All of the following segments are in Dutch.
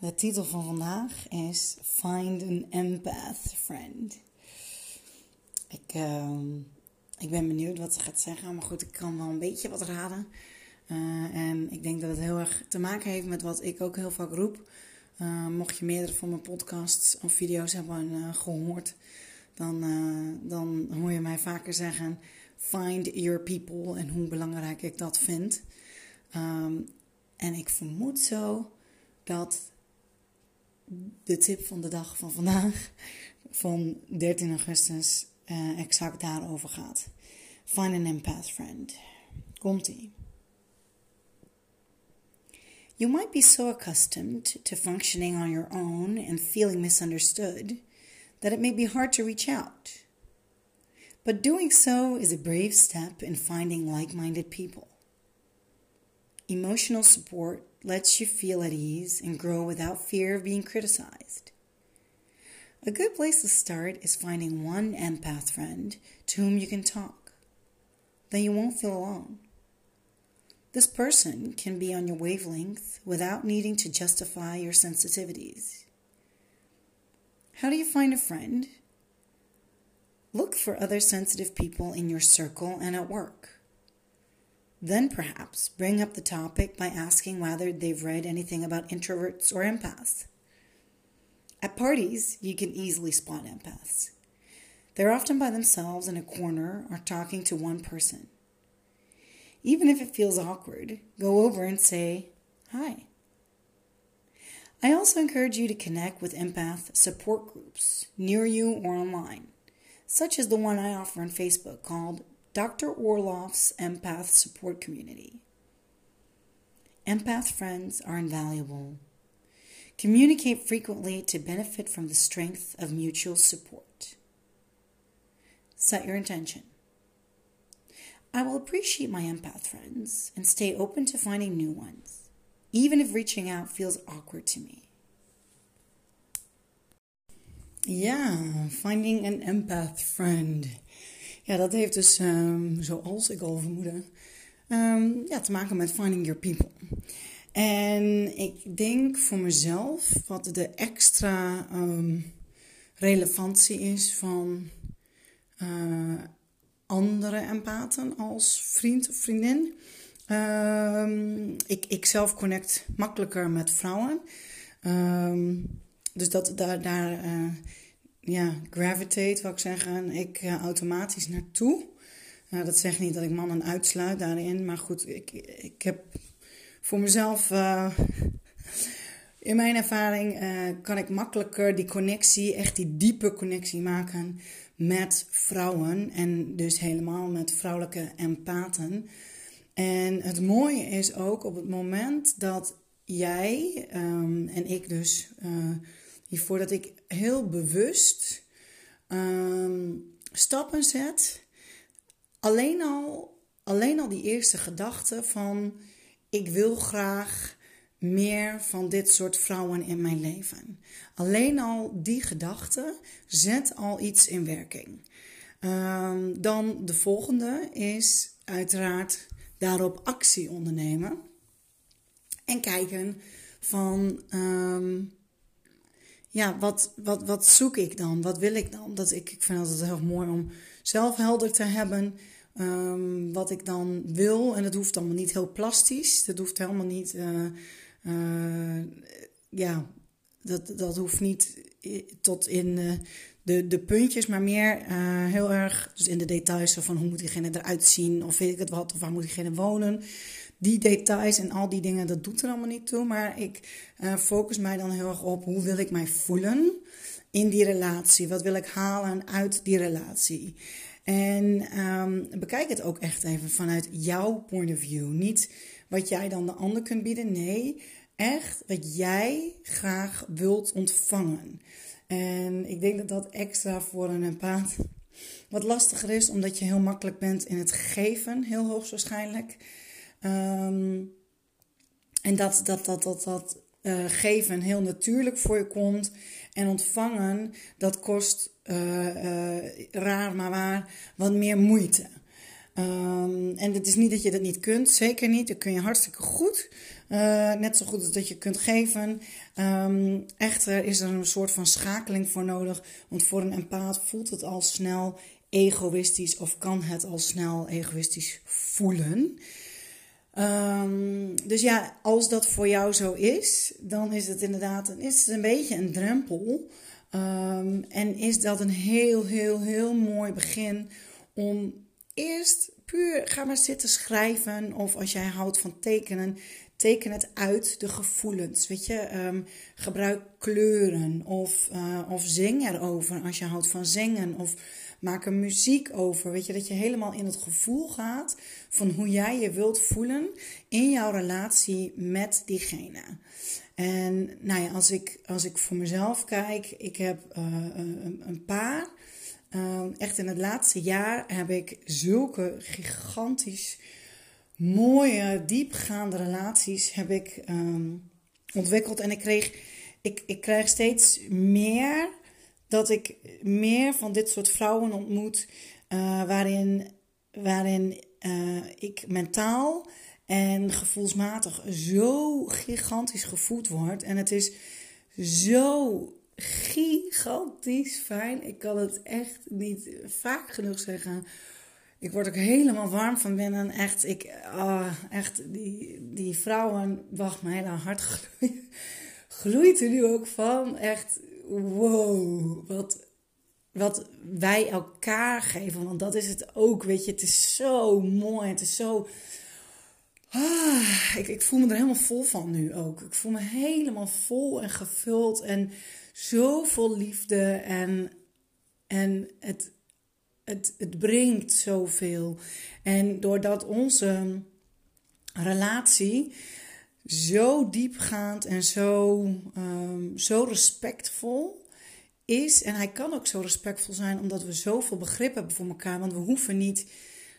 De titel van vandaag is Find an Empath Friend. Ik, uh, ik ben benieuwd wat ze gaat zeggen, maar goed, ik kan wel een beetje wat raden. Uh, en ik denk dat het heel erg te maken heeft met wat ik ook heel vaak roep. Uh, mocht je meerdere van mijn podcasts of video's hebben uh, gehoord, dan, dan hoor je mij vaker zeggen: Find your people en hoe belangrijk ik dat vind. Um, en ik vermoed zo dat de tip van de dag van vandaag, van 13 augustus, uh, exact daarover gaat. Find an empath friend. Komt-ie. You might be so accustomed to functioning on your own and feeling misunderstood that it may be hard to reach out. But doing so is a brave step in finding like minded people. Emotional support lets you feel at ease and grow without fear of being criticized. A good place to start is finding one empath friend to whom you can talk. Then you won't feel alone. This person can be on your wavelength without needing to justify your sensitivities. How do you find a friend? Look for other sensitive people in your circle and at work. Then perhaps bring up the topic by asking whether they've read anything about introverts or empaths. At parties, you can easily spot empaths. They're often by themselves in a corner or talking to one person. Even if it feels awkward, go over and say, Hi. I also encourage you to connect with empath support groups near you or online, such as the one I offer on Facebook called Dr. Orloff's Empath Support Community. Empath friends are invaluable. Communicate frequently to benefit from the strength of mutual support. Set your intention. I will appreciate my empath friends and stay open to finding new ones, even if reaching out feels awkward to me. Yeah, finding an empath friend. Ja, dat heeft dus, um, zoals ik al vermoedde, um, ja, te maken met finding your people. En ik denk voor mezelf wat de extra um, relevantie is van uh, andere empathen als vriend of vriendin. ik, ik zelf connect makkelijker met vrouwen. dus dat, daar, daar uh, ja, gravitate, wat ik zeggen, ik uh, automatisch naartoe. Uh, dat zegt niet dat ik mannen uitsluit daarin, maar goed, ik, ik heb voor mezelf, uh, in mijn ervaring, kan ik makkelijker die connectie, echt die diepe connectie maken met vrouwen en dus helemaal met vrouwelijke empathen. En het mooie is ook op het moment dat jij um, en ik dus hiervoor dat ik heel bewust um, stappen zet. Alleen al, alleen al die eerste gedachte van ik wil graag meer van dit soort vrouwen in mijn leven. Alleen al die gedachte zet al iets in werking. Um, dan de volgende is uiteraard daarop actie ondernemen. En kijken van um, ja, wat, wat, wat zoek ik dan? Wat wil ik dan? Dat ik, ik vind het heel mooi om zelf helder te hebben um, wat ik dan wil. En dat hoeft allemaal niet heel plastisch. Dat hoeft helemaal niet. Uh, uh, ja, dat, dat hoeft niet tot in uh, de, de puntjes, maar meer heel erg dus in de details van hoe moet diegene eruit zien, of weet ik het wat, of waar moet diegene wonen die details en al die dingen, dat doet er allemaal niet toe. Maar ik uh, focus mij dan heel erg op hoe wil ik mij voelen in die relatie? Wat wil ik halen uit die relatie? En um, bekijk het ook echt even vanuit jouw point of view. Niet wat jij dan de ander kunt bieden. Nee, echt wat jij graag wilt ontvangen. En ik denk dat dat extra voor een empath wat lastiger is, omdat je heel makkelijk bent in het geven, heel hoogstwaarschijnlijk. Um, en dat dat, dat, dat, dat uh, geven heel natuurlijk voor je komt. En ontvangen, dat kost uh, uh, raar maar waar wat meer moeite. Um, en het is niet dat je dat niet kunt, zeker niet. Dat kun je hartstikke goed. Net zo goed als dat je kunt geven. Um, echter is er een soort van schakeling voor nodig. Want voor een empaat voelt het al snel egoïstisch of kan het al snel egoïstisch voelen. Um, dus ja, als dat voor jou zo is, dan is het inderdaad een, is het een beetje een drempel. Um, en is dat een heel, heel, heel mooi begin om eerst puur ga maar zitten schrijven. Of als jij houdt van tekenen, teken het uit de gevoelens. Weet je, um, gebruik kleuren of, uh, of zing erover als je houdt van zingen. Of maak er muziek over. Weet je, dat je helemaal in het gevoel gaat van hoe jij je wilt voelen in jouw relatie met diegene. En nou ja, als ik, als ik voor mezelf kijk, ik heb uh, een, een, paar. Uh, echt in het laatste jaar heb ik zulke gigantisch mooie, diepgaande relaties heb ik um, ontwikkeld. En ik kreeg, ik, ik krijg steeds meer dat ik meer van dit soort vrouwen ontmoet, uh, waarin, waarin uh, ik mentaal en gevoelsmatig zo gigantisch gevoed word. En het is zo gigantisch fijn. Ik kan het echt niet vaak genoeg zeggen. Ik word ook helemaal warm van binnen. Echt, ik, oh, echt die, die vrouwen, wacht, mijn hele hart gloeit, gloeit er nu ook van. Echt, wow, wat, wat wij elkaar geven. Want dat is het ook, weet je. Het is zo mooi, het is zo... Ah, ik, ik voel me er helemaal vol van nu ook. Ik voel me helemaal vol en gevuld en zoveel liefde. En, en het, het, het brengt zoveel. En doordat onze relatie zo diepgaand en zo, um, zo respectvol is. En hij kan ook zo respectvol zijn omdat we zoveel begrip hebben voor elkaar. Want we hoeven niet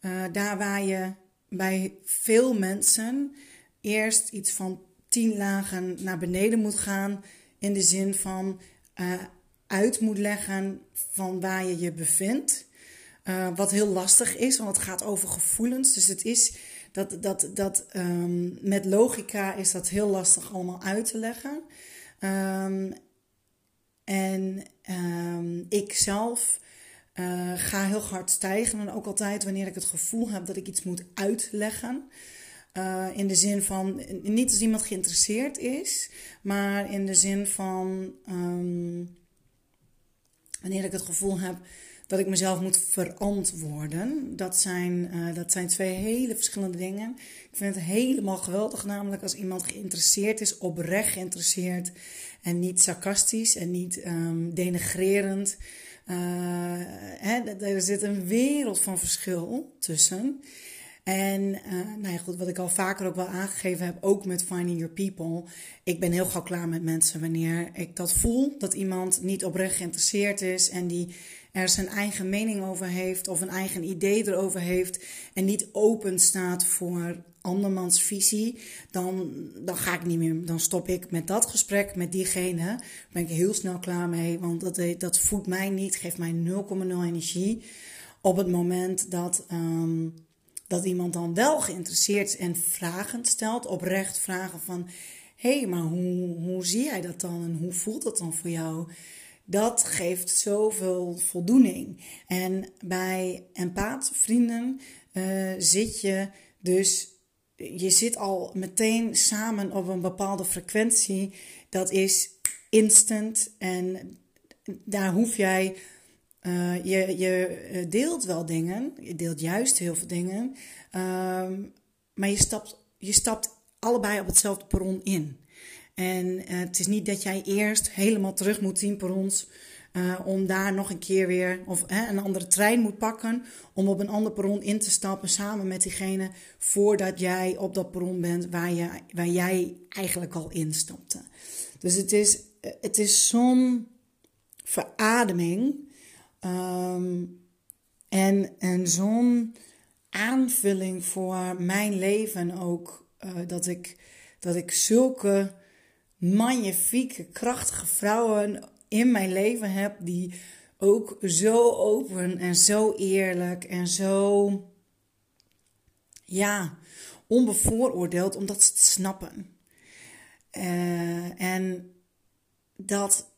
uh, daar waar je bij veel mensen eerst iets van tien lagen naar beneden moet gaan. In de zin van uh, uit moet leggen van waar je je bevindt. Uh, wat heel lastig is, want het gaat over gevoelens. Dus het is dat, dat, dat um, met logica is dat heel lastig allemaal uit te leggen. Um, en um, ik zelf uh, ga heel hard stijgen. En ook altijd wanneer ik het gevoel heb dat ik iets moet uitleggen. Uh, in de zin van, niet als iemand geïnteresseerd is, maar in de zin van wanneer ik het gevoel heb dat ik mezelf moet verantwoorden. Dat zijn, uh, dat zijn twee hele verschillende dingen. Ik vind het helemaal geweldig, namelijk als iemand geïnteresseerd is, oprecht geïnteresseerd en niet sarcastisch en niet um, denigrerend. Uh, hè, er zit een wereld van verschil tussen. En uh, nou ja, goed, wat ik al vaker ook wel aangegeven heb, ook met Finding Your People. Ik ben heel gauw klaar met mensen wanneer ik dat voel. Dat iemand niet oprecht geïnteresseerd is en die er zijn eigen mening over heeft of een eigen idee erover heeft en niet open staat voor andermans visie, dan, dan ga ik niet meer. Dan stop ik met dat gesprek met diegene. Daar ben ik heel snel klaar mee, want dat, dat voedt mij niet, geeft mij 0,0 energie. Op het moment dat, um, dat iemand dan wel geïnteresseerd is en vragen stelt, oprecht vragen van: hé, hey, maar hoe, hoe zie jij dat dan en hoe voelt dat dan voor jou? Dat geeft zoveel voldoening. En bij empaatvrienden uh, zit je dus, je zit al meteen samen op een bepaalde frequentie. Dat is instant en daar hoef jij, uh, je, je deelt wel dingen, je deelt juist heel veel dingen, uh, maar je stapt, je stapt allebei op hetzelfde perron in. En uh, het is niet dat jij eerst helemaal terug moet zien per ons om daar nog een keer weer of een andere trein moet pakken om op een ander perron in te stappen samen met diegene voordat jij op dat perron bent waar, je, waar jij eigenlijk al instapte. Dus het is, het is zo'n verademing um, en, en zo'n aanvulling voor mijn leven ook uh, dat, ik, dat ik zulke magnifieke, krachtige vrouwen in mijn leven heb die ook zo open en zo eerlijk en zo ja, onbevooroordeeld omdat ze het snappen. Uh, en dat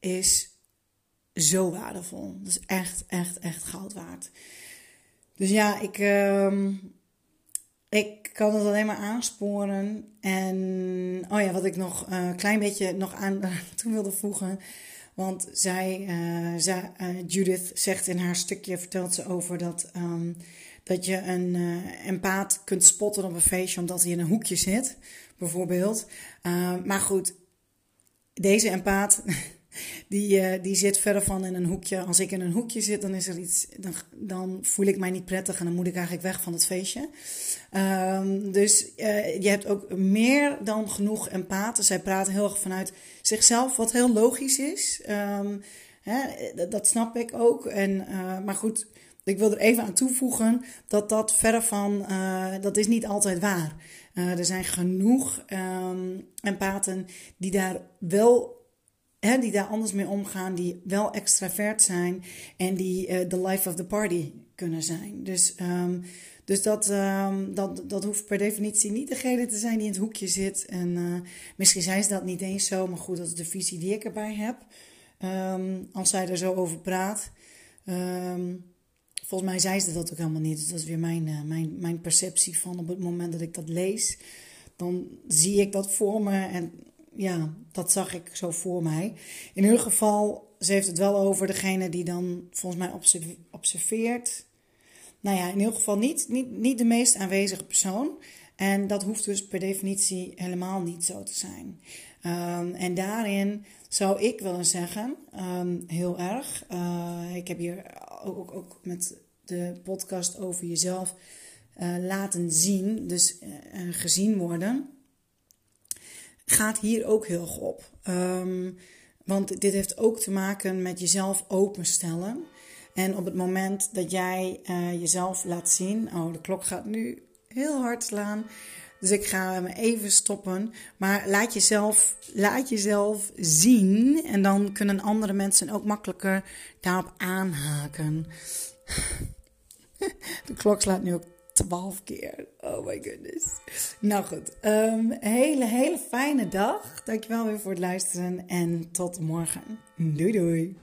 is zo waardevol. Dat is echt, echt, echt goud waard. Dus ja, ik, uh, ik kan het alleen maar aansporen. En oh ja, wat ik nog een klein beetje nog aan toe wilde voegen. Want zij, uh, zij uh, Judith zegt in haar stukje, vertelt ze over dat, um, dat je een empaat kunt spotten op een feestje omdat hij in een hoekje zit, bijvoorbeeld. maar goed, deze empaat die, uh, die zit verder van in een hoekje. Als ik in een hoekje zit, dan is er iets. Dan, dan voel ik mij niet prettig en dan moet ik eigenlijk weg van het feestje. Um, dus uh, je hebt ook meer dan genoeg empathen. Zij praten heel erg vanuit zichzelf, wat heel logisch is. Um, hè, dat snap ik ook. En, uh, maar goed, ik wil er even aan toevoegen dat dat verder van. dat is niet altijd waar. er zijn genoeg um, empathen die daar wel die daar anders mee omgaan, die wel extravert zijn en die uh, the life of the party kunnen zijn. Dus, um, dus dat, um, dat, dat hoeft per definitie niet degene te zijn die in het hoekje zit. En uh, misschien zijn ze dat niet eens zo, maar goed, dat is de visie die ik erbij heb. Um, als zij er zo over praat. volgens mij zei ze dat ook helemaal niet. Dus dat is weer mijn, uh, mijn, mijn perceptie van op het moment dat ik dat lees. Dan zie ik dat voor me en ja, dat zag ik zo voor mij. In ieder geval, ze heeft het wel over degene die dan volgens mij observeert. Nou ja, in ieder geval niet, niet, niet de meest aanwezige persoon. En dat hoeft dus per definitie helemaal niet zo te zijn. Um, en daarin zou ik willen zeggen, um, heel erg. Uh, ik heb hier ook, ook, ook, met de podcast over jezelf uh, laten zien, dus uh, gezien worden gaat hier ook heel erg op. Um, want dit heeft ook te maken met jezelf openstellen. En op het moment dat jij uh, jezelf laat zien. Oh, de klok gaat nu heel hard slaan. Dus ik ga hem even stoppen. Maar laat jezelf, laat jezelf zien. En dan kunnen andere mensen ook makkelijker daarop aanhaken. De klok slaat nu ook twaalf keer. Oh my goodness. Nou goed, um, hele, hele fijne dag. Dankjewel weer voor het luisteren en tot morgen. Doei doei.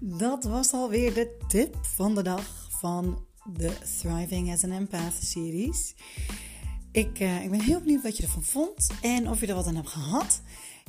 Dat was alweer de tip van de dag van de Thriving as an Empath series. Ik, uh, ik ben heel benieuwd wat je ervan vond en of je er wat aan hebt gehad.